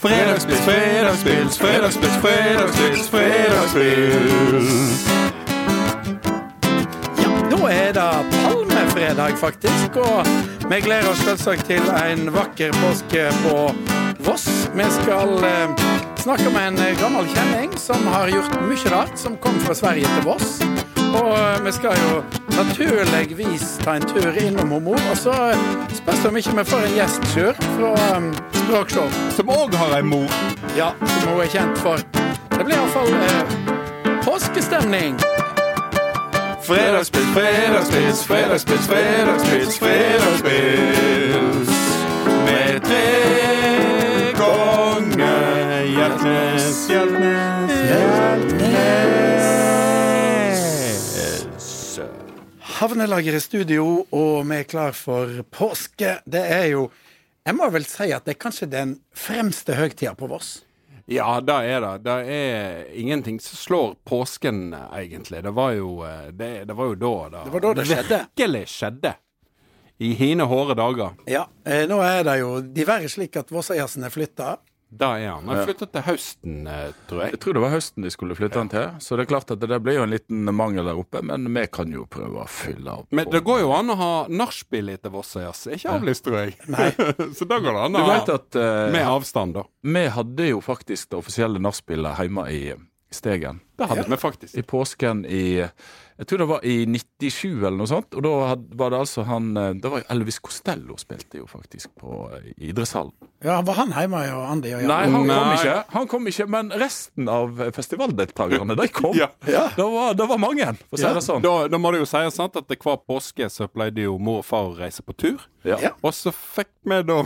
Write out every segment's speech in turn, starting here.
Fredagspils, fredagspils, fredagspils, fredagspils, fredagspils. Ja, nå er det palmefredag, faktisk. Og vi gleder oss selvsagt til en vakker påske på Voss. Vi skal eh, snakke med en gammel kjenning som har gjort mye rart, som kom fra Sverige til Voss. Og eh, vi skal jo naturligvis ta en tur innom henne. Og så spørs det om ikke vi får en gjest sjøl fra um, Språkshow. Som òg har ei mor. Ja, som hun er kjent for. Det blir iallfall eh, påskestemning. Fredagspils, fredagspils, fredagspils, fredagspils, fredagspils. Med tre konger. Hjeltnes, Hjeltnes, Hjeltnes. Havnelager i studio, og vi er klar for påske. Det er jo Jeg må vel si at det er kanskje den fremste høgtida på Voss. Ja, det er det. Det er ingenting som slår påsken, egentlig. Det var jo, eh, det, det var jo da det, Det var da det skjedde. virkelig skjedde. I hine hårde dager. Ja, eh, Nå er det jo diverre slik at Vossajazzen er Det er han. Han flyttet til høsten, eh, tror jeg. Jeg tror det var høsten de skulle flytte han til, så det er klart at det blir jo en liten mangel der oppe, men vi kan jo prøve å fylle opp. Men det går jo an å ha nachspiel etter Vossøyas. Ikke avlyst, tror jeg. Så da går det an å ha at uh, med avstand, da. vi hadde jo faktisk det offisielle nachspielet hjemme i Stegen. Det hadde vi faktisk. I påsken i Jeg tror det var i 97 eller noe sånt. Og da var det altså han Da Det var jo Elvis Costello spilte jo faktisk på eh, i idrettshallen. Ja, Var han hjemme og Andy og Nei, han kom ikke, han kom ikke, men resten av festivaldeltakerne, de kom. Ja. Ja. Det, var, det var mange, for å si Ja. det sånn. Da, da må det jo sies sant, at hver påske så pleide jo mor og far å reise på tur. Ja. Ja. Og så fikk vi da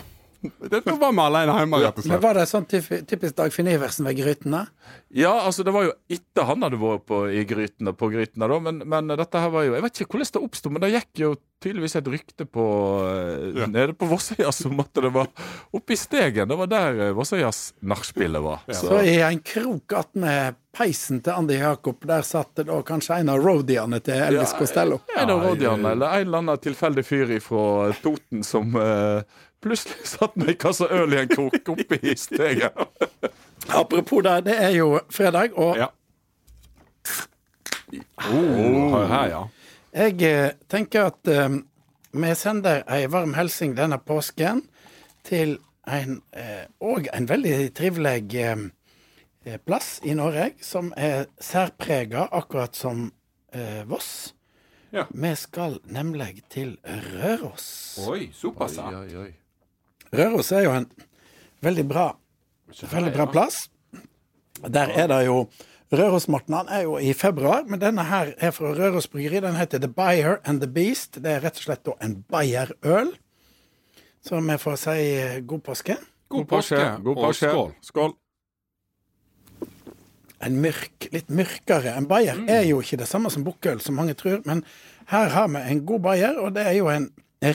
det, Da var vi alene hjemme, rett og Men. Var det sånn typ- typisk Dagfinn Iversen ved grytene? Ja, altså det var jo etter han hadde vært på, i grytene, på grytene, da. Men, men dette her var jo Jeg vet ikke hvordan det oppsto, men det gikk jo tydeligvis et rykte på eh, Ja. nede på Vossøya som at det var oppe i Stegen. Det var der uh, Vossøyas nachspielet var. Så i en krok attmed peisen til Andi Jakob, der satt det da kanskje en av roadiene til Elvis Costello. En av roadiene, eller en eller annen tilfeldig fyr fra Toten som eh, plutselig satt med ei kasse øl i en krok oppe i steget. Apropos det, det er jo fredag, og Ja. Oh, her, ja. jeg eh, tenker at um, vi sender ei varm hilsen denne påsken til en eh, og en veldig trivelig eh, eh, plass i Norge, som er særprega, akkurat som eh, Voss. Ja. Vi skal nemlig til Røros. Oi, såpass, Oi, Oi, oi. Røros er jo en veldig bra, veldig bra plass. Der er det jo Rørosmorten han er jo i februar, men denne her er fra Røros Bryggeri. Den heter The Buyer and the Beast. Det er rett og slett en Bayer-øl. Så vi får si eh, god påske. God påske. God Og påske. skål. Skål. En mørk, litt mørkere. En Bayer er jo ikke det samme som bukkøl, som mange tror, men her har vi en god Bayer, og det er jo en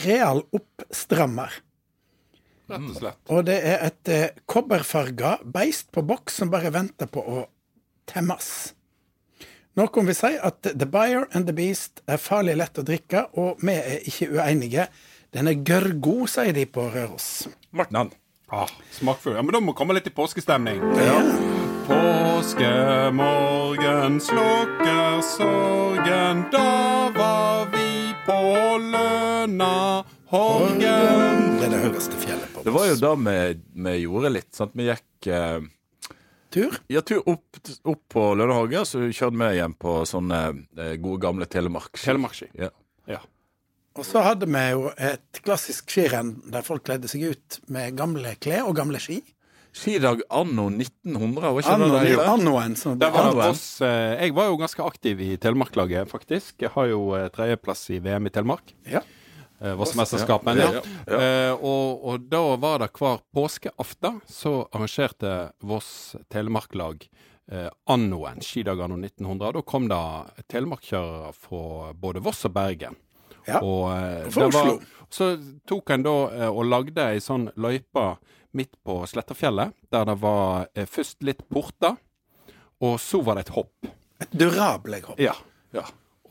real oppstrammer. Rett og slett. Og det er et eh, kobberfarga beist på boks som bare venter på å temmes. Noen vil si at The Buyer and the Beast er farlig lett å drikke, og vi er ikke uenige. Den er gørrgod, sier de på Røros. Martnan. Ah, smakfull. Ja, men da må vi komme litt i påskestemning. Påskemorgen slukker sorgen, da var vi på Løna Horgen. Det er det høyeste fjellet Det var jo da vi, vi gjorde litt. sant? Vi gikk eh, tur. ja, tur opp, opp på Lønnehagen, så kjørte vi hjem på sånne eh, gode gamle Telemark. Telemarkski. Ja. Ja. Og så hadde vi jo et klassisk skirenn der folk kledde seg ut med gamle klær og gamle ski. Skidag anno 1900, var ikke Anno, det det? annoen. Sånn. Det var oss, eh, jeg var jo ganske aktiv i Telemarklaget, faktisk. Jeg har jo eh, tredjeplass i VM i Telemark. Ja. Eh, Vossmesterskapet. Ja, Ja, ja, Eh, og, og da var det hver påskeaften så arrangerte Voss Telemarklag eh, annoen, skidag anno 1900. Da kom det telemarkkjørere fra både Voss og Bergen. Ja. Og eh, Fra Oslo. var, så tok en da eh, og lagde ei sånn løype midt på Slettafjellet, der det var eh, først litt porter, og så var det et hopp. Et durable hopp. Ja. Ja.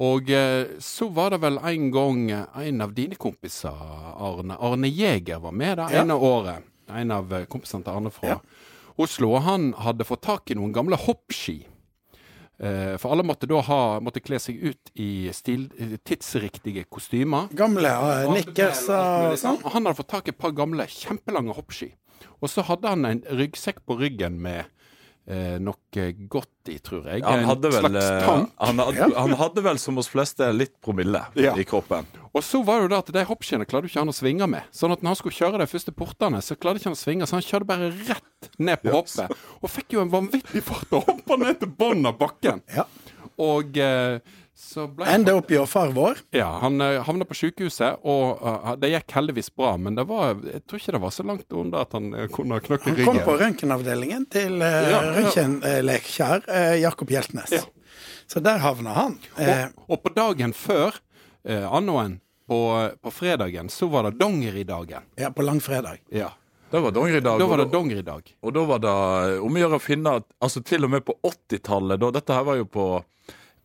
Og eh, så var det vel en gang en av dine kompiser, Arne Arne Jæger, var med det Ja. ene året. En av eh, kompisene til Arne fra. Ja. Oslo, og han hadde fått tak i noen gamle hoppski. Eh, for alle måtte da ha, måtte kle seg ut i stil, tidsriktige kostymer. Gamle uh, nikkers og sånn. Og han hadde fått tak i et par gamle, kjempelange hoppski. Og så hadde han en ryggsekk på ryggen med eh, noe godt i, tror jeg. Han hadde, vel, slags eh, tank. han, hadde, han hadde vel som oss fleste litt promille Ja. i kroppen. Og så var det jo det at de hoppskiene klarte ikke han å svinge med. Sånn at når han skulle kjøre de første portene, så klarte ikke han å svinge, så han kjørte bare rett ned på hoppet. Og fikk jo en vanvittig fart og hoppa ned til bunnen av bakken. Ja. Og eh, Enda opp i far vår. Ja, han uh, havna på sykehuset, og uh, det gikk heldigvis bra. Men det var, jeg tror ikke det var så langt unna at han uh, kunne ha ryggen. Han kom på røntgenavdelingen til uh, Ja, uh, Jakob Hjeltnes. Ja. Så der havna han. Eh, Og, og på dagen før, uh, annoen, på, på fredagen, så var det dongeridagen. ja, på langfredag. Ja. Det var dongeridag. Da var det og, dongeridag. og da var det om å gjøre å finne Altså til og med på 80-tallet, da Dette her var jo på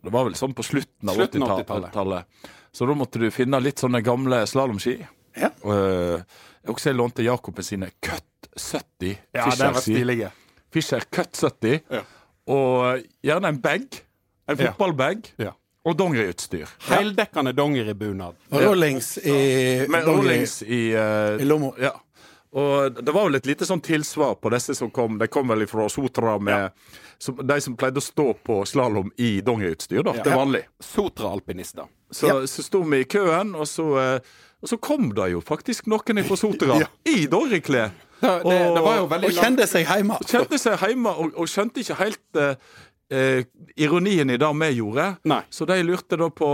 Det var vel sånn på slutten av 80-tallet. Så da måtte du finne litt sånne gamle slalåmski. Ja. Og, eh, også jeg lånte Jakob sine Cut 70. Ja, Fischer den var ski. stilige. Fischer Cut 70. Ja. Og gjerne en bag. En fotballbag. Ja. Og dongeriutstyr. Heldekkende dongeribunad. Og rollings i Med rollings i, uh, i lomma. Ja. Og det var vel et lite sånn tilsvar på disse som kom. De kom vel fra Sotra med som, De som pleide å stå på slalåm i dongeriutstyr, da. Ja. Til vanlig. Sotra-alpinister. Så, så sto vi i køen, og så, eh, og så kom det jo faktisk noen fra Sotra Ja. i dongeriklær. Det, det, det var jo veldig Og kjente seg hjemme. Kjente seg hjemme og, og skjønte ikke helt eh, eh, ironien i det vi gjorde. Nei. Så de lurte da på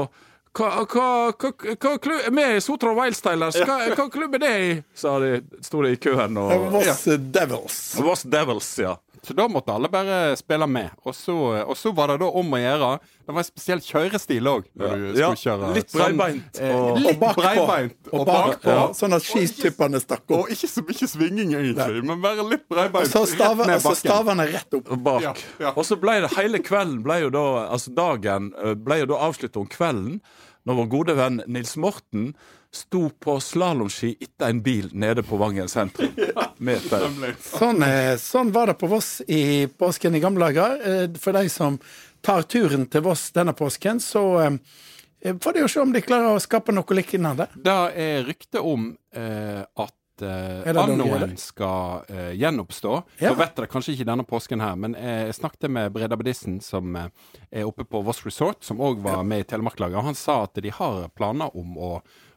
hva, hva, hva, hva klubb, Vi er Sotra Wildstylers. Hva, hva klubb er det i? sa de. Sto de i køen og Voss Devils. Voss Devils, ja. Så da måtte alle bare spille med. Og så, og så var det da om å gjøre Det var en spesiell kjørestil òg. Ja. Kjøre. litt breibeint Sånn, eh, og- litt Og bakpå. Og bakpå, Ja. sånn at skistuppene stakk opp. Og ikke så mye svinging, egentlig, men bare litt breibeint. Så, stava, rett ned så stavene rett opp. bak. Ja, ja. Og så ble det hele kvelden ble jo da, altså dagen eh, ble jo da avslutta om kvelden når vår gode venn Nils Morten sto på slalåmski etter en bil nede på Vangen sentrum. Med Sånn, eh, sånn var det på Voss i påsken i gamle dager. Eh, For de som tar turen til Voss denne påsken, så eh, får de jo se om de klarer å skape noe lignende. Det er rykte om eh, at eh, Er annoen skal eh, gjenoppstå. Ja. Så vet dere kanskje ikke denne påsken her, men eh, jeg snakket med Breda Bedissen, som eh, er oppe på Voss Resort, som òg var med i Telemarklaget, og han sa at de har planer om å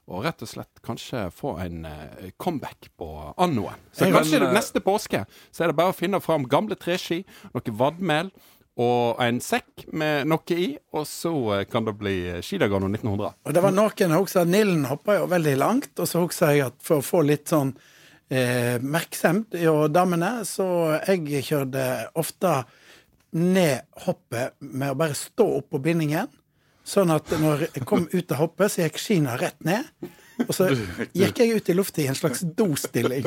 og rett og slett kanskje få en uh, comeback på annoen. Så Jeg- kanskje kan, eh, neste påske så er det bare å finne fram gamle treski, noe vadmel og en sekk med noe i, og så eh, kan det bli eh, 1900. Og det var noen også, Nillen hoppa jo veldig langt, og så husker jeg at for å få litt sånn eh, merksemd hos damene, så jeg kjørte ofte ned hoppet med å bare stå opp på bindingen. Sånn at når jeg kom ut av hoppet, så gikk skina rett ned. Og så gikk jeg ut i lufta i en slags dostilling.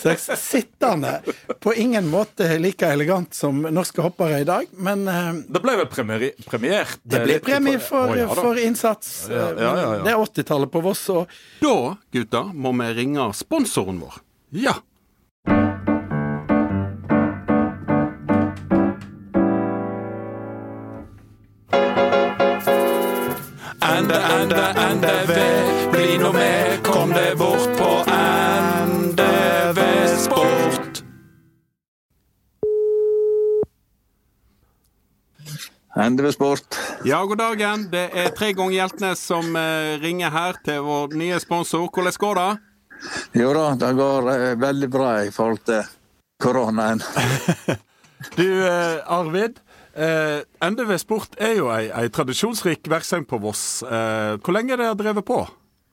Så jeg sittende. På ingen måte like elegant som norske hoppere i dag, men eh, Det ble vel premiert? det ble premie for, for innsats. Ja, eh, ja, ja, ja. Det er 80-tallet på Voss, og Da, gutter, må vi ringe sponsoren vår. Ja. Ende, ende, NDV, bli nå med, kom deg bort på NDV Sport. NDV Sport. Ja, god dagen. Det er tre ganger Hjeltnes som eh, ringer her til vår nye sponsor. Hvordan går det? Jo da, det går eh, veldig bra i forhold til koronaen. Du, eh, Arvid. Eh, NDV Sport er jo ei, ei tradisjonsrik verkseng på Voss. Eh, hvor lenge har dere drevet på?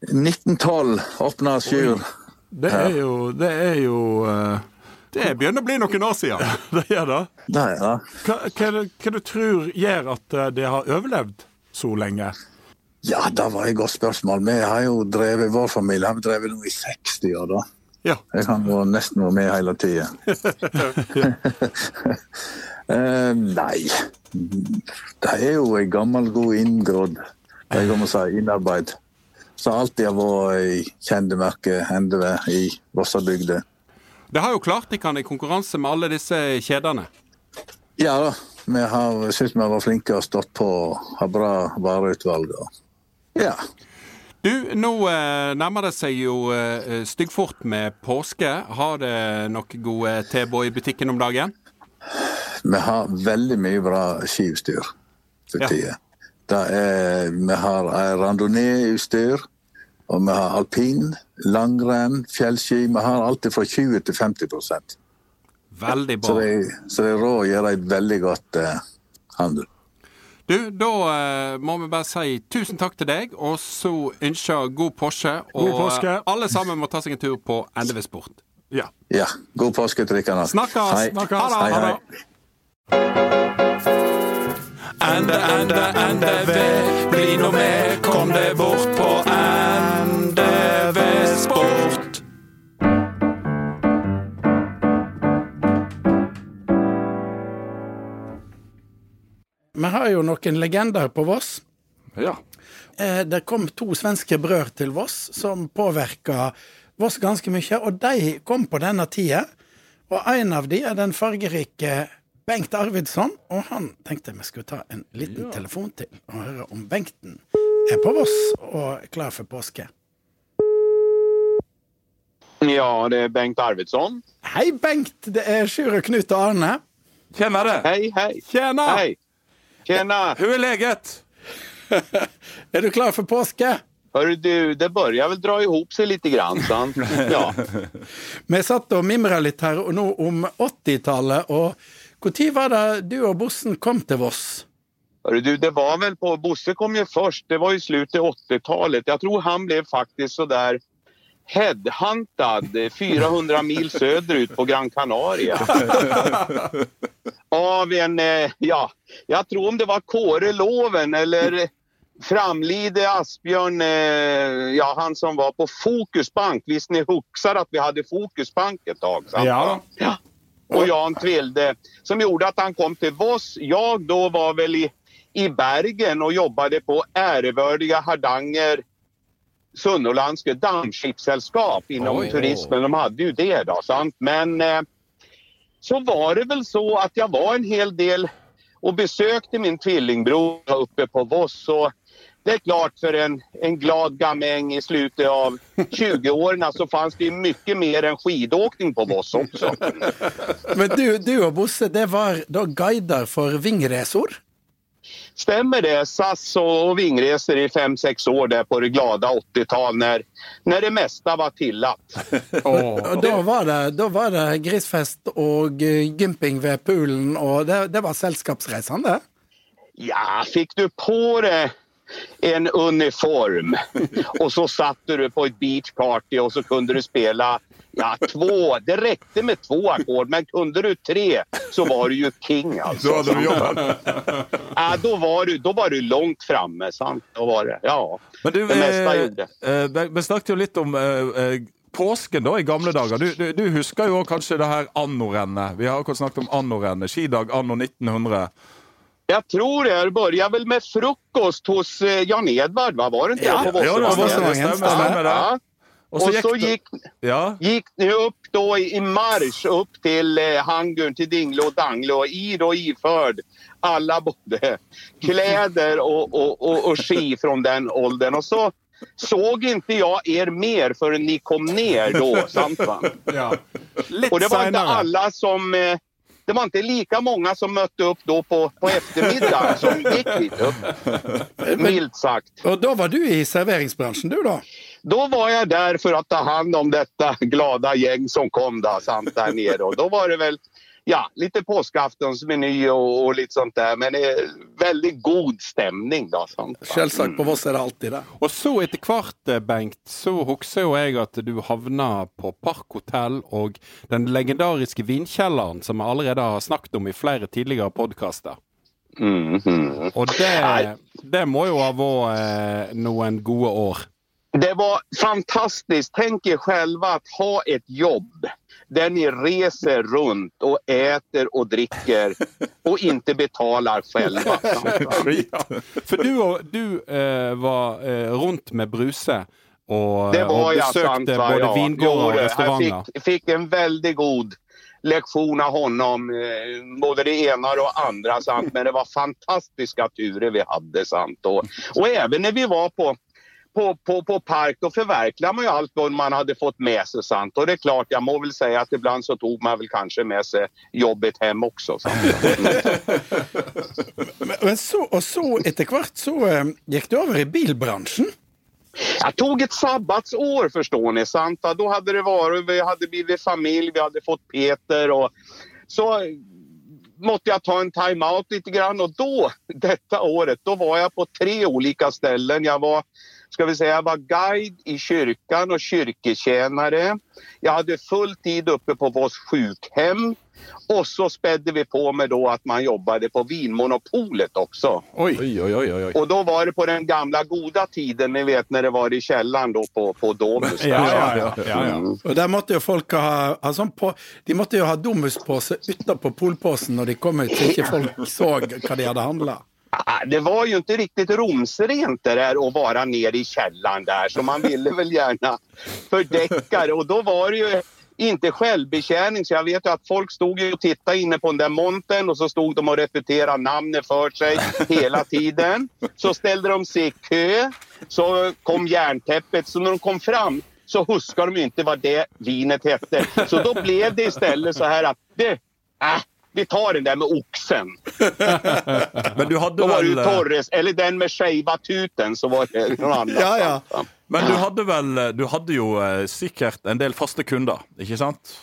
1912 åpna Sjur. Det er jo Det er jo eh, Det begynner å bli noen år siden. Det gjør det. Det er det. Hva, hva, hva du tror gjør at eh, det har overlevd så lenge? Ja, det var et godt spørsmål. Vi har jo drevet, Vår familie har drevet nå i 60 år. da. Ja. Jeg kan jo nesten være med hele tida. uh, nei Det er jo en gammel, god inngrodd jeg må si, innarbeid. Som alltid har vært ei kjendemerke NDV i Vossabygda. Det har jo klart de kan i konkurranse med alle disse kjedene. Ja da. Vi har syntes vi har vært flinke og stått på og har bra vareutvalg. Ja. Du, nå eh, nærmer det seg jo eh, styggfort med påske. Har det noe gode tilbud i butikken om dagen? Vi har veldig mye bra skiutstyr for Ja. tida. Det er, vi har ei randonee-utstyr, og vi har alpin, langrenn, fjellski. Vi har alltid fra 20 til 50 Veldig Så bra. det, så det er råd å gjøre et veldig godt eh, handel. Du, da eh, må vi bare si tusen takk til deg, og så ønsker god påske. Og God påske. eh, alle sammen må ta seg en tur på NDV Sport. Ja. Ja, god påske til dere. Snakkes! Hei. Snakkes. Ha det! Hei, hei. det. Ende, ende, NDV, bli nå med, kom deg bort på NDV Sport. Vi har jo noen legender på Voss. Ja. Eh, Det kom to svenske brødre til Voss som påvirka Voss ganske mye, og de kom på denne tida. Og en av de er den fargerike Bengt Arvidsson, og han tenkte vi skulle ta en liten telefon til og høre om Bengten er på Voss og klar for påske. Ja, det er Bengt Arvidsson. Hei, Bengt! Det er Sjur, Knut og Arne. Tjenere! Hei, hei. Tjena! Hej. Tjena! Hur är läget? Er du klar for påske? Hörru du, det börjar väl dra ihop sig lite grann, sant? Ja. Vi satt og mimra litt her og nå om 80-tallet, og når var det du og Bossen kom til Voss? Hörru du, det var väl på... Bosse kom ju först. Det var i slutet av 80-talet. Jag tror han blev faktiskt så där headhuntad eh, 400 mil söderut på Gran Canaria. Av en, eh, ja, jag tror om det var Kåre Loven eller Framlide Asbjörn, eh, ja han som var på Fokusbank. Visst ni husker at vi hadde Fokusbank et dag, sant? Ja. Ja. Og Jan Tvilde som gjorde at han kom til Voss. Jeg da var vel i, i Bergen og jobbet på ärevördiga Hardanger Sunnolandske Dampskipsselskap inom Oj. turismen. De hadde jo det da. sant? Men eh, så var det väl så att jag var en hel del och besökte min tvillingbror uppe på Voss. Och det är klart för en, en glad gamäng i slutet av 20-åren så fanns det mye mycket mer än skidåkning på Voss också. Men du, du og Bosse, det var da guider for vingresor? Stämmer det? SAS och vingresor i 5-6 år där på det glada 80-tal när, när det mesta var tillatt. oh. da var det, da var det grisfest og eh, gymping ved poolen, og det, det var selskapsreisende? Ja, fikk du på det en uniform og så satt du på et beachparty og så kunde du spela ja, två. Det räckte med två ackord, men kunde du tre så var du ju king alltså. Då hade du jobbat. Ja, då, var du, då var du långt framme, sant? Då var det, ja. Men du, Det eh, gjorde. eh, vi snakket jo litt om eh, eh, påsken da i gamle dager. Du, du, du husker jo kanskje det her annorennet. Vi har akkurat snakket om annorennet. Skidag anno 1900. Jag tror det började väl med frukost hos eh, Jan Edvard, va? Var det inte Ja, det? På Ja, det stemmer, det stemmer, stemmer det. Ja. Och så gikk så gick, Ja. gick ni upp då i marsch upp till eh, Hangun, till Dingle och Dangle och i då iförd alla både kläder och, och, och, och ski från den åldern. Och så såg inte jag er mer förrän ni kom ner då, sant va? Ja. Och det var inte alla som... Eh, det var inte lika många som mötte upp då på, på eftermiddagen som gick dit upp. Milt sagt. Og da var du i serveringsbransjen, du da? Då var jag där för att ta hand om detta glada gäng som kom då, sant, där nere. Och då var det väl ja, lite påskaftonsmeny och, och litt sånt der. Men veldig väldigt god stemning, da. Sant. Selvsagt, på Voss er det alltid det. Og så etter hvert, eh, Bengt, så husker jo jeg at du havna på Park hotell og den legendariske vinkjelleren som vi allerede har snakket om i flere tidligere podkaster. Mhm. Og det, det må jo ha vært eh, noen gode år. Det var fantastiskt. Tänk er själva att ha ett jobb där ni reser runt och äter och dricker och inte betalar själva. ja. För du, du eh, var eh, rundt med Bruse og, Det var og jag sant besøkte både Ja. vingårder og restauranger. Jag fick, fick en väldigt god lektion av honom, eh, både det ena och det andra. Sant? Men det var fantastiska turer vi hade. Sant? Och, och även när vi var på på, på, på park, då förverkligar man ju allt man hade fått med sig. Sant? Och det är klart, jag må väl säga att ibland så tog man väl kanske med sig jobbet hem också. Men, men så, och så etter hvert så eh, gikk du over i bilbransjen. Jag tog ett sabbatsår förstår ni. Sant? Då hade det varit, vi hade blivit familj, vi hade fått Peter och så måtte jag ta en time-out lite grann och då, detta året, då var jag på tre olika ställen. Jag var, ska vi si, Jeg var guide i kyrkan og kyrketjenere. Jeg hadde full tid oppe på vårt sjukhem Og så spedde vi på med då att man jobbade på Vinmonopolet også. Oi. Oi, oi, oi, Og da var det på den gamle, gode tiden, ni vet når det var i kjelleren då på, på Domus. Ja, ja, ja. ja, ja. Mm. Og der måtte jo folk ha, ha sånn på, De måtte jo ha Domus-pose utapå polposen når de kom ut, så ikke folk så hva de hadde handla. Ah, Det var ju inte riktigt romsrent det där att vara nere i källaren där så man ville väl gärna fördäcka det och då var det ju inte självbetjäning så jag vet ju att folk stod ju och tittade inne på den där montern och så stod de och repeterade namnet för sig hela tiden. Så ställde de sig i kö, så kom järntäppet så när de kom fram så huskade de inte vad det vinet hette. Så då blev det istället så här att det, äh, vi tar den där med oxen. Men du hadde vel eh, Torres, eller den med skeiva tuten så var det noen annan. Ja, ja. Men du hadde vel Du hadde jo eh, sikkert en del faste kunder, ikke sant?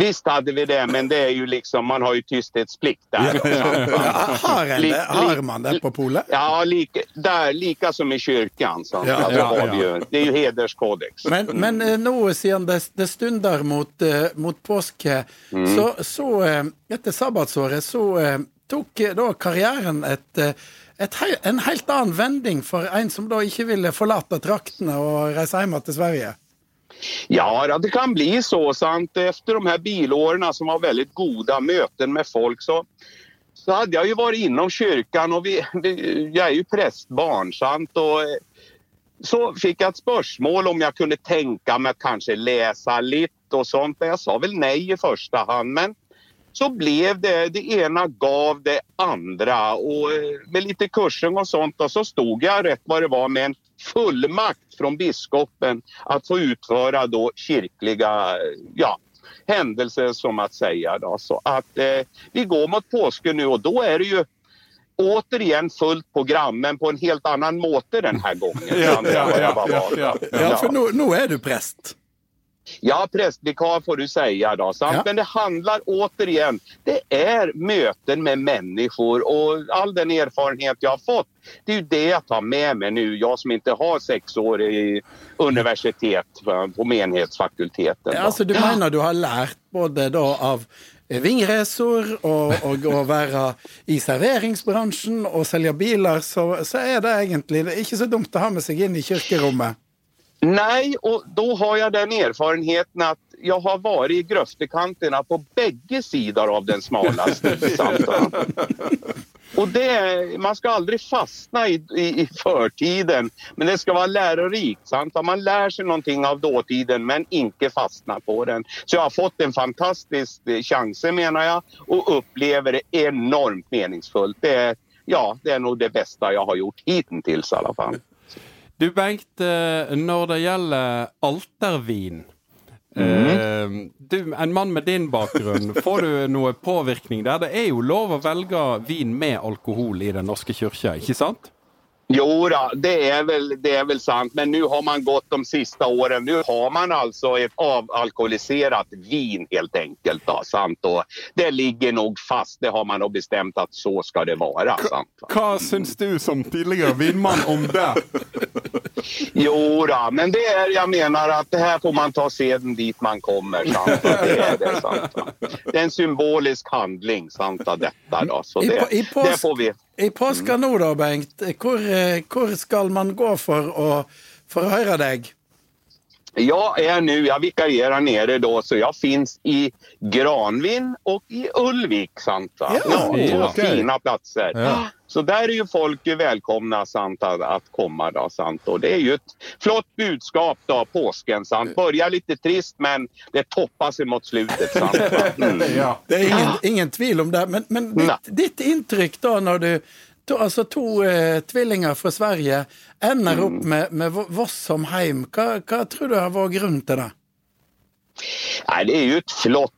Visst hade vi det, men det är ju liksom, man har ju tysthetsplikt där. Ja, har, en det, har man det på polet? Ja, lika, där, lika som i kyrkan. Så. Ja, ja, ja. vi ju, det är ju hederskodex. Men, men eh, nå siden det, det stunder mot, eh, mot påske, Mm. så, så eh, etter sabbatsåret så tok da karrieren et, et, en helt annen vending for en som da ikke ville forlate traktene og reise hjem til Sverige. Ja, det kan bli så. Sant? Efter de här bilåren som var väldigt goda möten med folk så, så hade jag ju varit inom kyrkan och vi, vi, jag är ju prästbarn. Sant? Och, eh, så fikk jeg et spørsmål om jeg kunne tenke meg kanskje lese litt og sånt. Jag sa vel nei i første hand. Men så ble det, det ene gav det andre. och eh, med litt kursing og sånt og så stod jeg rett hvor det var med en fullmakt från biskopen att få utföra då kyrkliga ja, händelser som att säga. Då. Så att eh, vi går mot påsken nu och då är det ju återigen fullt program men på en helt annan måte den här gången. Ja, än vad ja, ja, ja, Ja, for nå, nå er du prest. Ja, prästvikar får du säga då. Sant? Ja. Men det handlar återigen, det är möten med människor och all den erfarenhet jag har fått, det är ju det jag tar med mig nu. Jag som inte har sex år i universitet på menighetsfakulteten. Ja, då. altså, du mener du har lært både da av eh, vingresor og, og å være i serveringsbransjen og selge biler, så, så er det egentlig ikke så dumt å ha med seg inn i kirkerommet. Nej, och då har jag den erfarenheten att jag har varit i gröftekanterna på bägge sidor av den smala stigen. Och det, man ska aldrig fastna i, i, i förtiden, men det ska vara lärorikt. Sant? Man lär sig någonting av dåtiden, men inte fastna på den. Så jag har fått en fantastisk eh, chans, menar jag, och upplever det enormt meningsfullt. Det är, ja, det är nog det bästa jag har gjort hittills i alla fall. Du Bengt, eh, når det gjelder altervin Mm. du, En mann med din bakgrunn, får du noe påvirkning der? Det er jo lov å velge vin med alkohol i Den norske kyrkja, ikke sant? Jo, då, det, är väl, det är väl sant. Men nu har man gått de sista åren. Nu har man alltså ett avalkoholiserat vin helt enkelt. Då, sant? Och det ligger nog fast. Det har man bestemt bestämt att så ska det vara. Sant? Hva syns du som tidligere vinmann om det? Jo, då, men det är, jag menar att det här får man ta seden dit man kommer. Sant? Det, är det, sant? det är en symbolisk handling sant, av detta. Då. Så I det, på- i det får vi. I påska nå da, Bengt, hvor, eh, hvor skal man gå for å, for å høre deg? Jag är nu, jag vikarierar nere då, så jag finns i Granvin och i Ulvik. Sant, Ja, Ja, två okay. fina platser. Ja. Så där är ju folk välkomna sant, att, komma. Då, sant? Och det är ju ett flott budskap, då, påsken. Sant? Börjar lite trist, men det toppar sig mot slutet. Sant. Mm. Ja. Det er ingen, ingen tvil om det. Men, men ditt, ditt intryck da, når du to, Altså to eh, tvillinger fra Sverige ender opp med, med Voss som heim, hva, hva tror du har vært grunnen til det? Nei, det er jo et flott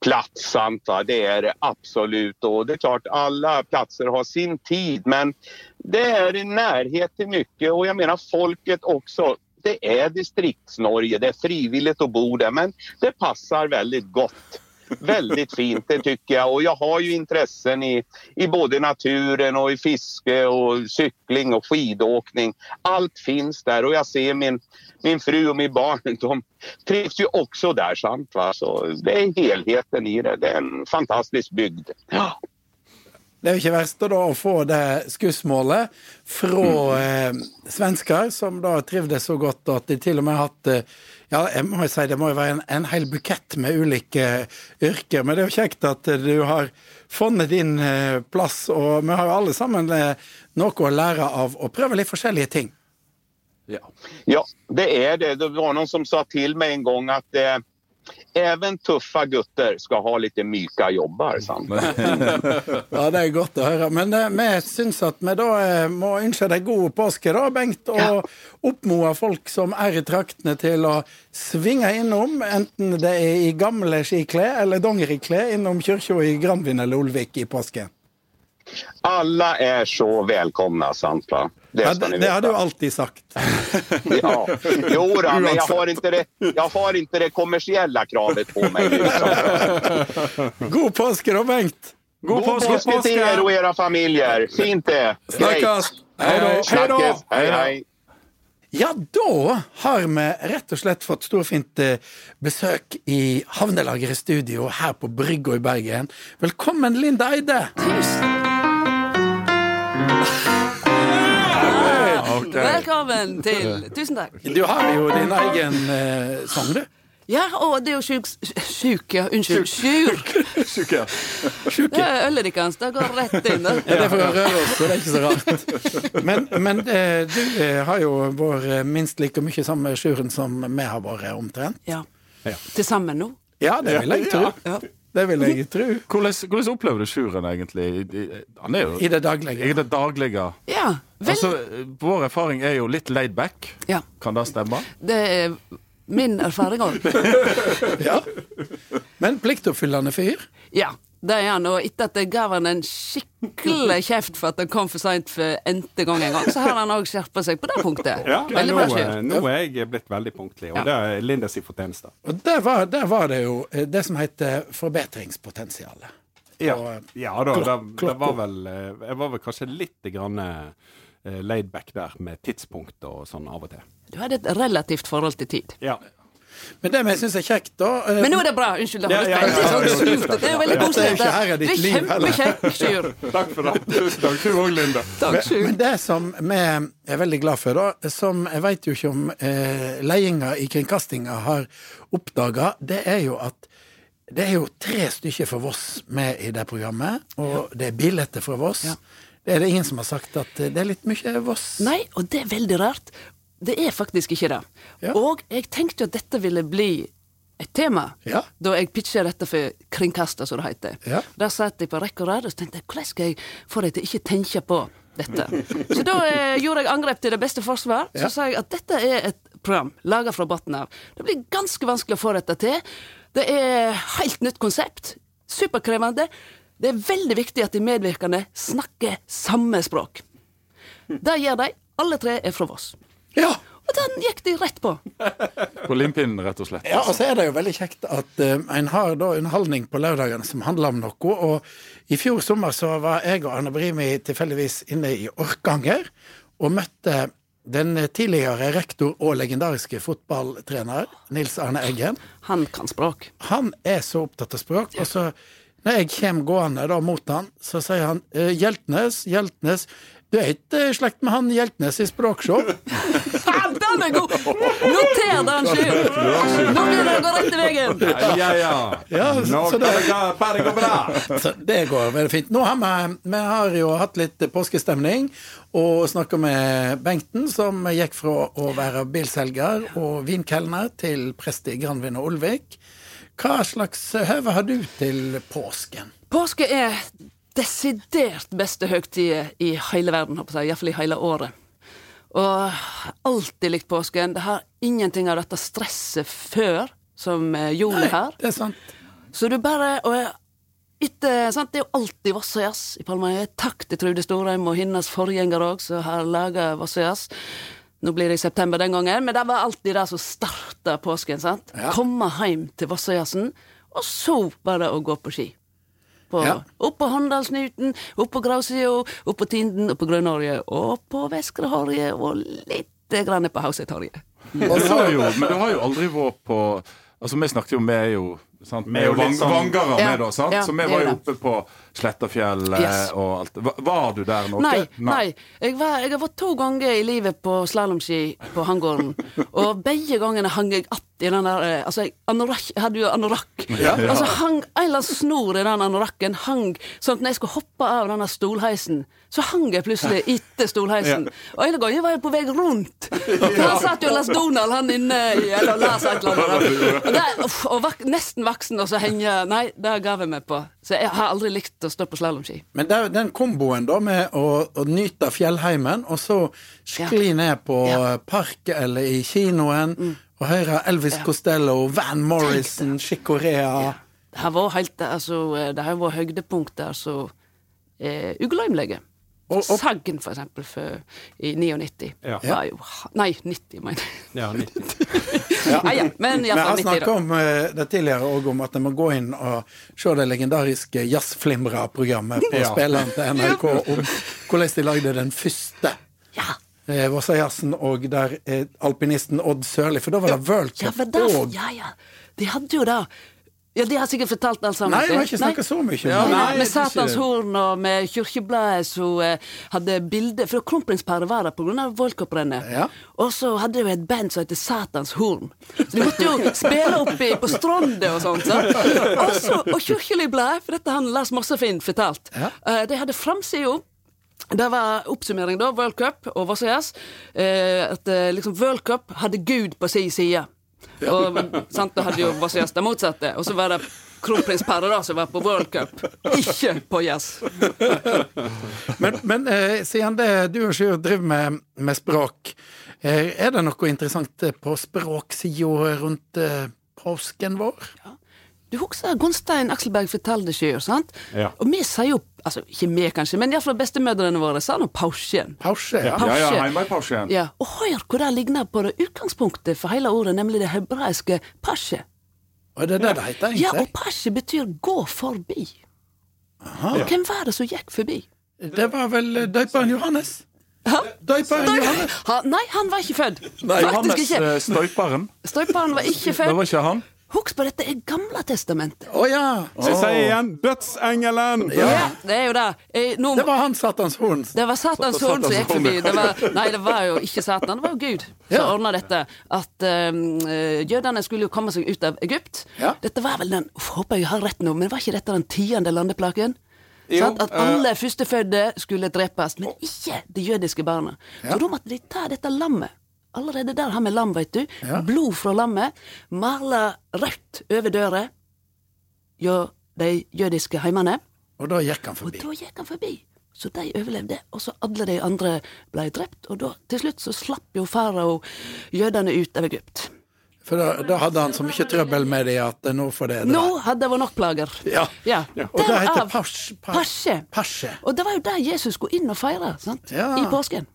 plass, sant, va? det är det absolut. Och det är klart, alla platser har sin tid, men det är i närhet till mycket. Och jag menar folket också. Det är distriktsnorge, det är frivilligt att bo där, men det passar väldigt gott. Väldigt fint, det tycker jag. Och jag har ju intressen i, i både naturen och i fiske och cykling och skidåkning. Allt finns där och jag ser min, min fru och min barn, de trivs ju också där. Sant, va? Så det är helheten i det. Det är en fantastisk bygd. Ja. Det er jo ikke verst da å få det skussmålet fra eh, svensker, som da trivdes så godt at de til og med har hatt eh, Ja, jeg må jo si det må jo være en, en hel bukett med ulike yrker, men det er jo kjekt at eh, du har funnet din eh, plass, og vi har jo alle sammen eh, noe å lære av å prøve litt forskjellige ting. Ja. ja, det er det. Det var noen som sa til meg en gang at eh, även tuffa gutter skal ha litt myka jobber, Sant? Ja, det er godt å høre. Men eh, vi syns at vi da eh, må ønske deg god påske, da, Bengt. Og oppmode folk som er i traktene til å svinge innom, enten det er i gamle skiklær eller dongeriklær, innom kirka i Granvin eller Olvik i påsken. Alla är så välkomna, sant? Det Ja, det, det har du alltid sagt. Ja. Jo, då, men jag har, inte det, jag har inte det kommersiella kravet på mig. Liksom. God påske, da, Bengt. God påske till er och era familjer. Fint det. Snakkes. Hei da. Snackes. Hej, hej. Ja, da har vi rett og slett fått storfint eh, besøk i Havnelageret studio her på Brygga i Bergen. Velkommen, Linda Eide. Velkommen til Tusen takk. Du har jo din egen eh, sang, du. Ja, og det er jo sjuk Sjuk, ja. Unnskyld. Sjuk. Sjuke. Det er ølet deres. Det går rett inn. Ja, det å røre oss, så det er ikke så rart. Men, men eh, du eh, har jo vært minst like mye sammen med Sjuren som vi har vært, omtrent. Ja. Til sammen nå. Ja, det vil jeg tro. Ja. Det vil jeg tro. Hvordan, hvordan opplever du Sjuren egentlig? Han er jo I det daglige. i det daglige. Ja. Vel, Altså, vår erfaring er jo litt laid back. ja. Kan det stemme? Det er min erfaring òg. Ja. Men pliktoppfyllende fyr. Ja. Det er han, og etter at jeg ga han en skikkelig kjeft for at han kom for seint for n-te gang en gang, så har han òg skjerpa seg på det punktet. Ja, Veldig bra, eh, Sjur. nå er jeg blitt veldig punktlig, og Ja. det er Lindas fortjeneste. Og der var, der var det jo eh, det som heter forbedringspotensialet. Ja, Og, ja da, det, det var vel eh, Jeg var vel kanskje litt grann eh, laid back der med tidspunkt og sånn av og til. Du hadde et relativt forhold til tid. Ja. Men det vi syns er kjekt, da uh, Men nå er det bra. Unnskyld. Det, Ja, ja, ja, det er ja, ja, ja. Det jo veldig er jo koselig. er Det er liv, heller. kjempekjekt, Takk for det. Tusen takk. Du òg, Linda. Takk, Men, men det som vi er veldig glad for, da, som jeg veit jo ikke om eh, ledelsen i kringkastinga har oppdaga, det er jo at det er jo tre stykker fra Voss med i det programmet, og det er billetter fra Voss. Ja. Det er det ingen som har sagt at det er litt mye Voss. Nei, og det er veldig rart. Det er faktisk ikke det. Ja. Og jeg tenkte jo at dette ville bli et tema Ja. da jeg pitcha dette for kringkaster, som det heter. Ja. Der satt jeg på rekke og rad og tenkte hvordan skal jeg få dem til ikke tenke på dette? Så da eh, gjorde jeg angrep til det beste forsvar. Så Ja. sa jeg at dette er et program laga fra bunnen av. Det blir ganske vanskelig å få dette til. Det er helt nytt konsept. Superkrevende. Det er veldig viktig at de medvirkende snakker samme språk. Det gjør de. Alle tre er fra Voss. Ja. Og den gikk de rett på. På limpinnen, rett og slett. Ja, og så er det jo veldig kjekt at uh, en har da underholdning på lørdagene som handler om noe. Og i fjor sommer så var jeg og Arne Brimi tilfeldigvis inne i Orkanger og møtte den tidligere rektor og legendariske fotballtrener Nils Arne Eggen. Han kan språk. Han er så opptatt av språk. Og så når jeg kommer gående da mot han, så sier han eh, Hjeltnes, Hjeltnes. Du er ikke i slekt med han Hjeltnes i språkshow? Den er god! Noter den, Sjur! Nå blir det å gå rett i veien. Ja, ja. Ja, Nå så kan det- gå- bra. Så det går veldig fint. Nå har vi, vi har jo hatt litt påskestemning og snakka med Bengten, som gikk fra å være bilselger og vinkelner til prest i Granvin og Olvik. Hva slags høve har du til påsken? Påske er desidert beste høgtid i hele verden, iallfall i hele året. Og alltid likt påsken. Det har ingenting av dette stresset før som eh, jula har. Det er sant. Så du bare og etter, sant, Det er jo alltid Vossajazz i Palma. Takk til Trude Storheim og hennes forgjenger òg, som har laga Vossajazz. Nå blir det i september den gangen, men det var alltid det som starta påsken. sant? Ja. Komme hjem til Vossajazzen, og så bare å gå på ski. På, Ja. Opp på Håndalsnuten, opp på Grausida, opp på Tinden, opp på Grønårje, og på Veskrehorget, og litt grann på Hausetorget. Men du har jo aldri vært på Altså, vi snakket jo, vi er jo sant? Vi er jo vang, sånn- vangere Ja, med, da, sant? ja, så vi var jo oppe på Slettafjell Yes. og alt. Var, var du der noe? Nei, nei. Jeg, var, jeg har vært to ganger i livet på slalåmski på hangården. Og begge gangene hang jeg att i den der eh, Altså, jeg, anorak, jeg hadde jo anorakk. Altså, hang, en eller annen snor i den anorakken hang sånn at når jeg skulle hoppe av denne stolheisen, så hang jeg plutselig etter stolheisen. Og en gang jeg var jeg på vei rundt. For han satt jo Lars Donald, han inne i Eller Lars et eller annet. Og, der, og vak, nesten voksen, og så henge Nei, det ga vi meg på. Så jeg har aldri likt å stå på slalåmski. Men det er den komboen da med å, å nyte fjellheimen, og så skli ned på Ja. park eller i kinoen og høre Elvis Costello, Van Morrison, Chicorea Det har vært helt, altså, det har vært høydepunkter så eh, og- Sagn, for eksempel, for, i 99. Ja. Var jo, Nei, 90, mener jeg. Ja, 90. Ja, ja, men jeg har iallfall 90, snakka om eh, det tidligere òg, om at en må gå inn og se det legendariske Jazzflimra-programmet på Ja. spilleren til NRK om hvordan de lagde den første Ja, eh, Vossajazzen, og der eh, alpinisten Odd Sørli, for da var det World Cup og ja, ja. De hadde jo det. Ja, De har sikkert fortalt alt sammen. Nei, vi har ikke snakka så mye om ja, det. nei, Nei, med jeg Satans horn og med Kyrkjebladet som eh, hadde bilde For kronprinsparet var der pga. World Cup-rennet. Ja. Og så hadde de jo et band som heter Satans horn. Så de måtte jo spille oppi på Stronde og sånt. Så. Og så- og Kirkelig blad, for dette har Lars Mossefinn fortalt. Ja. Uh, de hadde framsida. Det var oppsummering, da. World Cup og Vossajazz. Eh, at eh, liksom World Cup hadde Gud på sin side. Og sant, da hadde jo Vossajazz det motsatte. Og så var det kronprins Perre da som var på World Cup, ikke på jazz. Men, men eh, siden det du og Sjur driver med, med språk, eh, er det noe interessant eh, på språksida rundt eh, påsken vår? Du husker Gunstein Akselberg fortalte Sjur? sant? Ja. Og vi sier jo Altså, ikke vi, kanskje, men iallfall bestemødrene våre sa nå pausjen. Ja. Ja. Ja, ja, Pause. pausjen. Ja, og hør hvor det ligner på det utgangspunktet for hele ordet, nemlig det hebraiske pasje. Og det er det det heter, Ja, og pasje betyr gå forbi. Og hvem var det som gikk forbi? Det var vel eh, døperen Johannes? Hæ? Johannes? Ha, nei, han var ikke født. Nei, Faktisk Johannes ikke. eh, Støyperen. Støyperen var ikke Det var ikke han. Husk på, dette er Gamle testamentet. Å ja! Så jeg sier igjen Dødsengelen! Ja, det er jo det. Eh, nå, Det var han Satans horn. Det var Satans horn som gikk forbi. Det var, nei, det var jo ikke Satan, det var jo Gud som Ja. ordna dette. At um, jødene skulle jo komme seg ut av Egypt. Ja. Dette var vel den uff, Håper jeg har rett nå, men var ikke dette den tiende landeplaken? Jo, sånn, At alle førstefødte skulle drepes, men ikke de jødiske barna. Så da måtte de ta dette lammet. Allerede der har vi lam, veit du. Ja. Blod fra lammet. Mala rødt over døra hjå de jødiske heimene. Og da gikk han Og forbi. da gikk han forbi. Så de overlevde, og så alle de andre ble drept. Og da, til slutt så slapp jo farao jødene ut av Egypt. For da, da hadde han så mye trøbbel med det at nå får det. Nå hadde det vært nok plager. Ja. Ja. Og det heter Pasje. Pasje. Og det var jo der Jesus skulle inn og feire, sant? Ja. I påsken.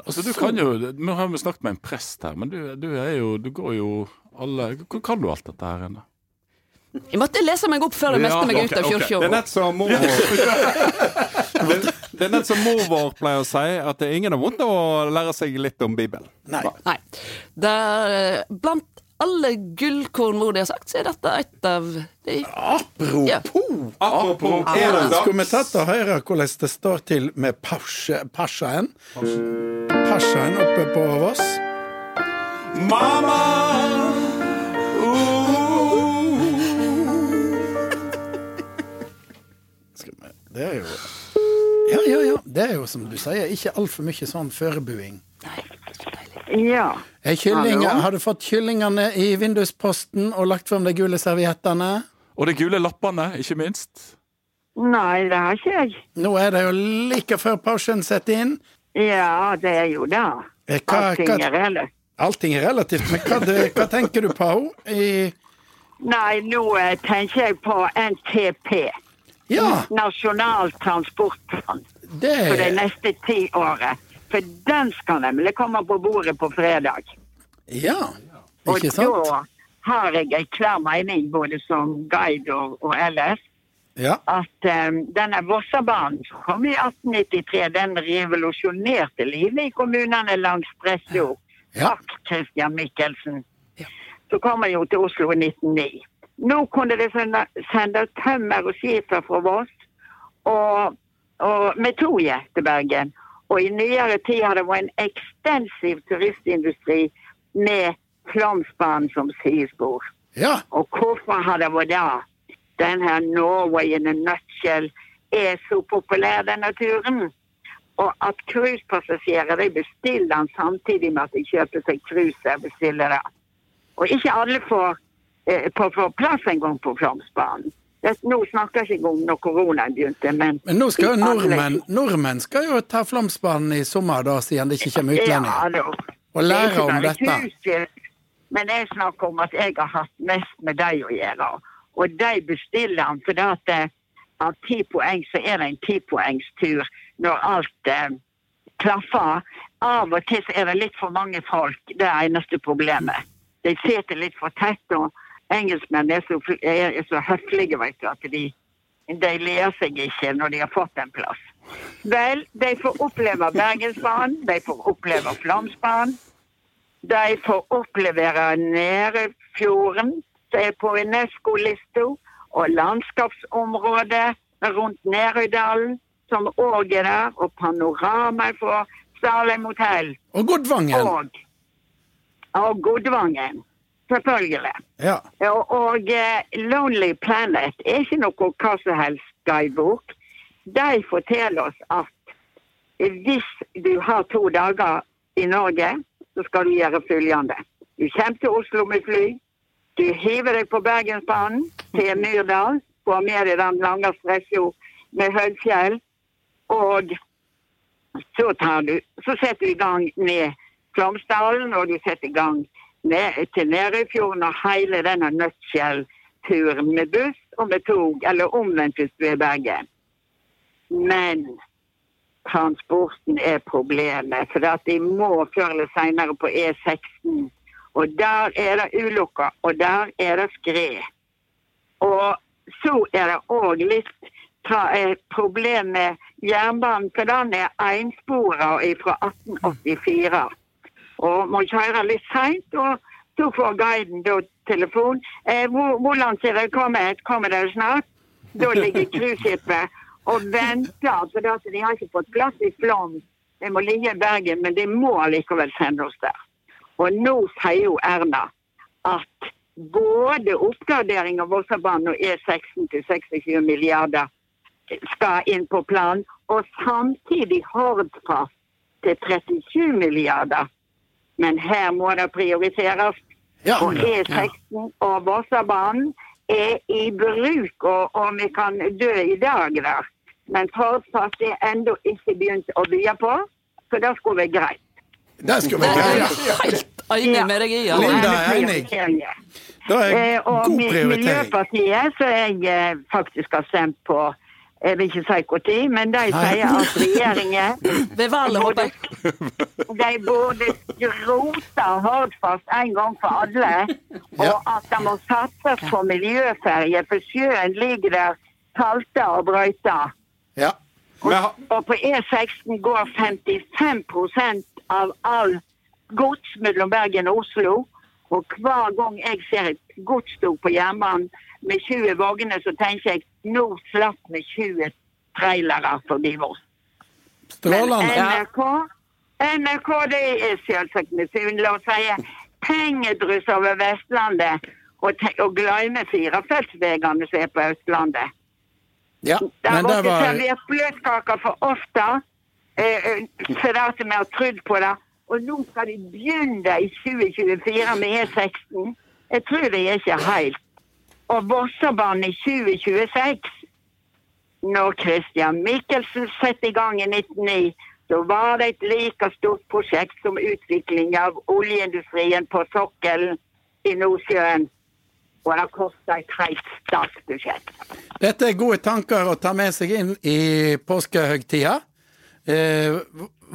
Altså, du kan jo Nå har vi snakket med en prest her, men du, du er jo Du går jo alle Hvordan kan du alt dette her inne? Jeg måtte lese meg opp før jeg Ja, meldte meg ut av kirka. Det er nett som mor vår det, det er nett som mor vår pleier å si, at det er ingen har vondt av å lære seg litt om Bibelen. Nei. Nei. Det er, blant alle gullkorn mor de har sagt, så er dette et av de Apropos Ja. Apropos er det Skulle vi tatt og høre hvordan det står til med pasjaen? Pasjaen oppe på Voss. Mamma! Det er jo Ja, ja, ja. Det er jo som du sier, ikke altfor mye sånn forbereding. Ja. Er kyllinger, har du fått kyllingene i vindusposten og lagt frem de gule serviettene? Og de gule lappene, ikke minst. Nei, det har ikke jeg. Nå er det jo like før pausen setter inn. Ja, det er jo det. Eh, Hva, Allting hva, er relativt. allting er relativt, men hva, det- hva tenker du på? I, Nei, nå eh, tenker jeg på NTP. ja, Nasjonal transportplan det for de neste ti årene. For den skal nemlig komme på bordet på fredag. Ja, ikke sant? Og da har jeg en klar mening, både som guide og, og ellers, Ja. at um, denne Vossabanen som kom i 1893, den revolusjonerte livet i kommunene langs Stressjord. Ja. Takk, Christian Michelsen. Så kom han jo til Oslo i 1909. Nå kunne de sende, sende tømmer og skifer fra Voss og, og med toget til Bergen. Og i nyere tid har det vært en ekstensiv turistindustri med Flåmsbanen som sidespor. ja. Og hvorfor har det vært det? Den her Norway in a nutshell er så populær, denne turen. Og at cruisepassasjerer de bestiller den samtidig med at de kjøper seg cruise. bestiller det. Og ikke alle får, eh, på, får plass engang på Flåmsbanen. Det- Nå snakker jeg ikke om når koronaen begynte, men Men nå skal jo nordmenn Nordmenn skal jo ta Flåmsbanen i sommer, da, siden det ikke kommer utlendinger. Ja, Og lære om dette. Men jeg snakker om at jeg har hatt mest med dem å gjøre. Og de bestiller den fordi at eh, av ti poeng så er det en tipoengstur når alt eh, klaffer. Av og til så er det litt for mange folk. Det er eneste problemet. De sitter litt for tett, og engelskmenn er så, er, så høflige, vet du, at de, de ler seg ikke når de har fått en plass. Vel, de får oppleve Bergensbanen, de får oppleve Flåmsbanen. De får opplevere Nærøyfjorden, som er på UNESCO-lista, og landskapsområdet rundt Nærøydalen, som òg er der, og panoramaet fra Salem hotell. Og Godvangen. Og, og Godvangen, selvfølgelig. Ja. Og, og eh, Lonely Planet er ikke noe hva som helst guidebok. De forteller oss at hvis du har to dager i Norge, så skal du gjøre følgende. Du kommer til Oslo med fly. Du hiver deg på Bergensbanen til Myrdal. Får med deg den lange strekka med høyfjell. Og så, tar du, så setter du i gang med Flomsdalen, og du setter i gang ned, til Nærøyfjorden og hele denne nutshell-turen med buss og med tog, eller omvendt hvis du er i Bergen. Men transporten er problemet, for at de må før eller senere på E16. Og der er det ulykker, og der er det skred. Og så er det òg litt eh, problem med jernbanen, for den er enspora fra 1884. Og må kjøre litt seint, og så får guiden da telefon. Eh, hvor, hvor langt er det kommet? Kommer dere snart? Da ligger cruiseskipet og venter, for det, de har ikke fått plass i Flåm. De må ligge i Bergen, men de må likevel sende oss der. Og nå sier jo Erna at både oppgradering av Vossabanen og E16 til 26 milliarder skal inn på plan, og samtidig Hordfast til 37 milliarder. Men her må det prioriteres. Ja. Og E16 og Vossabanen er i bruk, og, og vi kan dø i dag der. Men Hordfast er ennå ikke begynt å bygge på, så det skulle være greit. Det skulle være vi Ja. helt enig med deg i. Og Linda er enig. Da er Eh, god prioritering. prioritering. Miljøpartiet, som jeg eh, faktisk har stemt på jeg vil ikke si når, men de sier at regjeringen jeg. de både skroter Hordfast en gang for alle. Og at det må satses på miljøferje, for sjøen ligger der salta og brøyta. Ja. Og, Og på E16 går 55% av all gods mellom Bergen og Oslo. Og hver gang jeg ser et godstog på jernbanen med 20 vogner, så tenker jeg nå slapp vi 20 trailere forbi Voss. Strålende. NRK, NRK det er selvsagt misunnelig og sier pengedryss over Vestlandet og, og glemme firefeltsveiene som er på Østlandet. Ja, Det men det var servert bløtkaker for ofte, eh, eh, for det at vi har trodd på det. Og nå skal de begynne i 2024 med E16. Jeg tror de er ikke helt. Og Vossabanen i 2026. Når Christian Michelsen satte i gang i 1909, så var det et like stort prosjekt som utvikling av oljeindustrien på sokkelen i Nordsjøen. Og det kosta et helt statsbudsjett. Dette er gode tanker å ta med seg inn i påskehøgtida. Eh,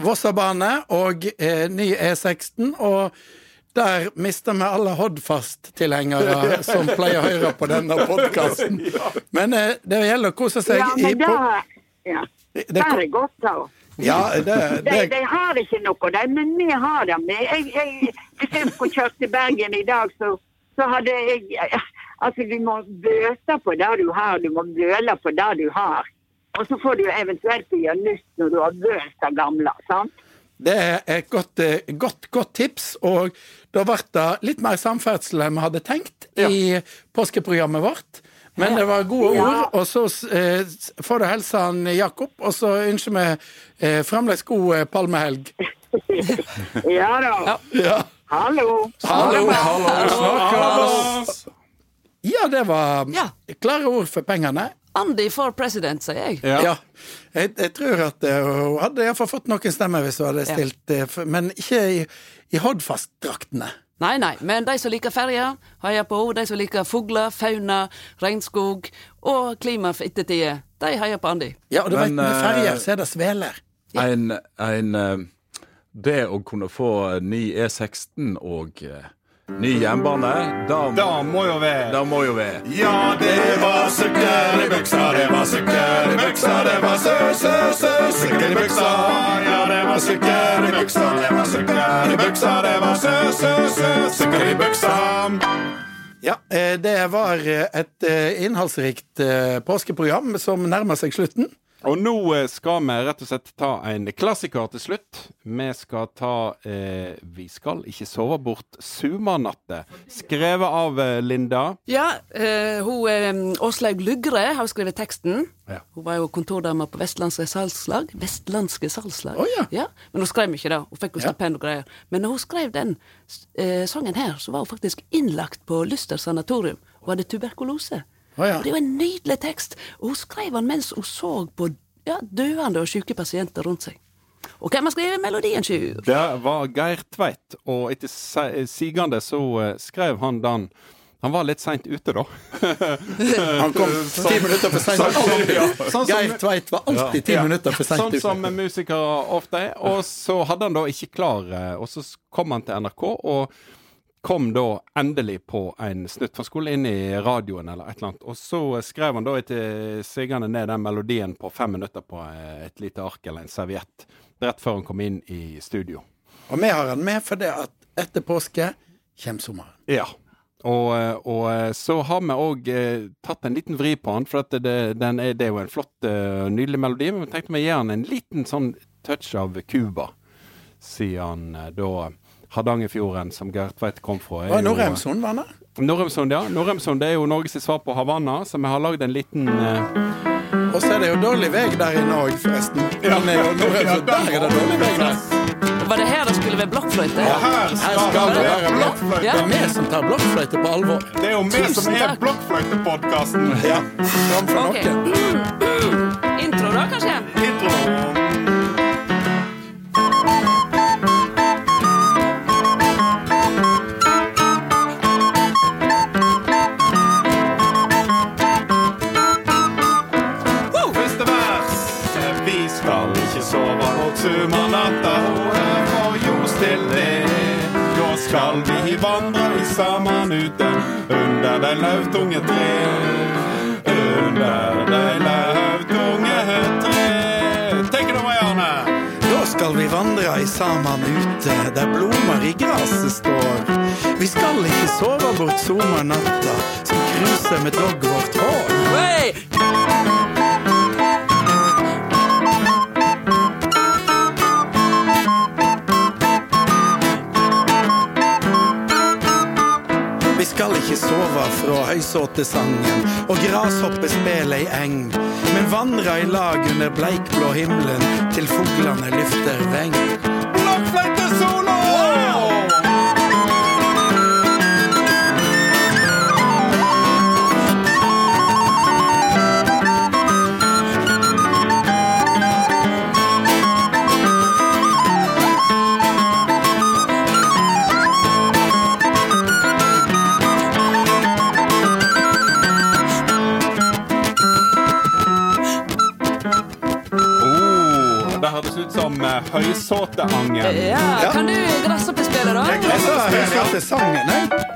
Vossabane og eh, ny E16. Og der mister vi alle Hodfast-tilhengere som pleier å høre på denne podkasten. Men eh, det gjelder å kose seg Ja, men på, det, ja. det, det er godt, da. Ja, det, De, det de har ikke noe, de, men vi har det. Jeg, jeg, hvis jeg skulle kjørt til Bergen i dag, så, så hadde jeg Altså, du må bøte på det du har, du må bøle på det du har. Og så får du eventuelt gjøre nytt når du har bølt det gamle. sant? Det er et godt, eh, godt, godt tips, og da ble det litt mer samferdsel enn vi hadde tenkt i påskeprogrammet vårt. Men det var gode Ja. ord, og så eh, får du hilse han Jakob, og så ønsker vi eh, fremdeles god eh, palmehelg. Ja da. Ja. Hallo. ja, det var Ja. klare ord for pengene. Andy for president, sier jeg. Ja. Jeg, jeg tror at eh, hun hadde iallfall fått noen stemmer hvis hun hadde stilt, ja. men ikke i, i Hordfast-draktene. Nei, nei, men de som liker ferja, heier på henne. De som liker fugler, fauna, regnskog og klima for ettertida, de heier på Andy. Ja, og du vet, med eh, ferjer så er det sveler. En, en eh, Det å kunne få ny E16 og eh, ny jernbane, da, Da må jo være da må jo være Ja, det var sukker i buksa, det var sukker i buksa, det var sø, sø, sø, i buksa. Ja, det var sukker i buksa, det var sukker i buksa, det var sø, sø, sø, i buksa. Ja, eh, det var eh, et eh, innholdsrikt påskeprogram som nærmer seg slutten. Og nå eh, skal vi rett og slett ta en klassiker til slutt. Vi skal ta eh, 'Vi skal ikke sove bort sumarnatter', skrevet av eh, Linda. Ja, eh, hun eh, Åslaug Lugre har skrevet teksten. Ja. Hun var jo kontordame på Vestlandske salgslag. Vestlandske salgslag. Oh, ja. Men hun skrev ikke det. Hun fikk jo Ja. stipend og greier. Men når hun skrev den eh, sangen her, så var hun faktisk innlagt på Lyster sanatorium. Hun hadde tuberkulose. Å, ja. Det er jo en nydelig tekst. Og hun skrev den mens hun så på ja, døende og syke pasienter rundt seg. Og hvem har skrevet melodien, Sjur? Det var Geir Tveit, og etter sigende så eh, skrev han den Han var litt seint ute, da. Han kom ti minutter for seint. Sånn som- Geir Tveit var alltid ti Ja. minutter for seint Sånn som musikere ofte er. Og så hadde han da ikke klar eh, Og så kom han til NRK, og kom da endelig på en snutt. For han skulle inn i radioen eller et eller annet. Og så skrev han da etter sigende ned den melodien på fem minutter på eh, et lite ark eller en serviett. Rett før han kom inn i studio. Og vi har han med fordi at etter påske kommer sommeren. Ja. Og, eh, og eh, så har vi òg tatt en liten vri på han, for det, den er, det er jo en flott, nydelig melodi. Men vi tenkte vi gir han en liten sånn touch av Cuba, siden da Hardangerfjorden, som Geir Tveit kom fra. er Norheimsund var det. Norheimsund, ja. Norheimsund det er jo Norges svar på Havanna, så vi har lagd en liten eh, Og så er det jo dårlig vei der inne òg, forresten. Men eh, og Norheimsund, der er det dårlig vei der. Var det her det skulle være blokkfløyte? Ja, Her skal skal det det være blokkfløyte. Det er vi som tar blokkfløyte på alvor. Det er jo vi som er. Blokkfløytepodkasten. Ja, framfor Ok. noe. Intro, da, kanskje? Vi vandre i sammen ute under de lautunge tre. Under de lautunge tre. Tenk det over, Arne. Da skal vi vandre i sammen ute, der blomar i gresset står. Vi skal ikke sove bort sommernatta, som cruiser med dog vårt høysåtesangen og grashoppespillet i eng. Men vandra i lag under bleikblå himmelen til fuglene lyfter veng. Høysåteangen. Ja, kan du grasshopespillet, da? Jeg sa høysåtesangen, jeg.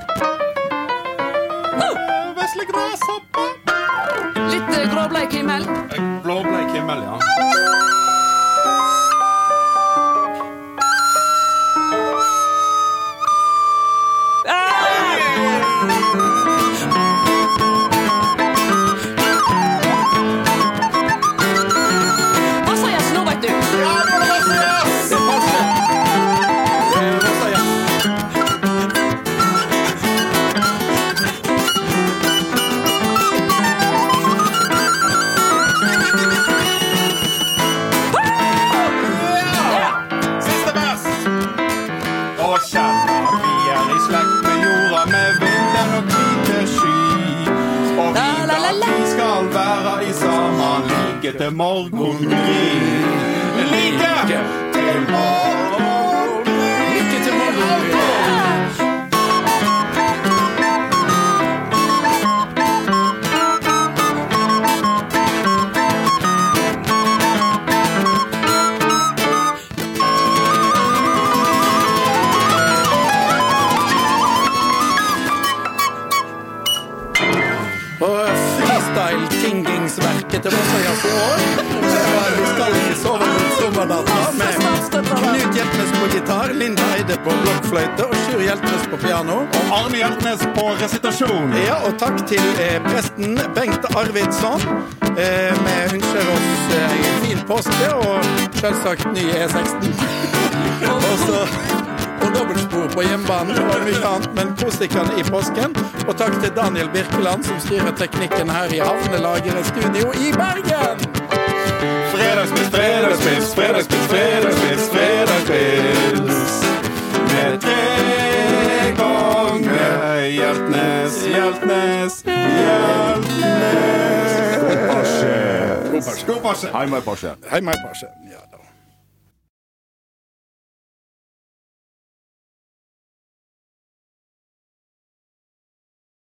Arvidsson. Eh, ønsker oss eh, en fin påske og selvsagt ny E16. og så og dobbeltspor på hjemmebanen og mye annet, men kos dere i påsken. Og takk til Daniel Birkeland, som styrer teknikken her i Havnelageret studio i Bergen. Fredagspils, fredagspils, fredagspils, fredagspils. Porsche. God Porsche. Heime i Porsche. Hei, meg, Porsche. Ja da.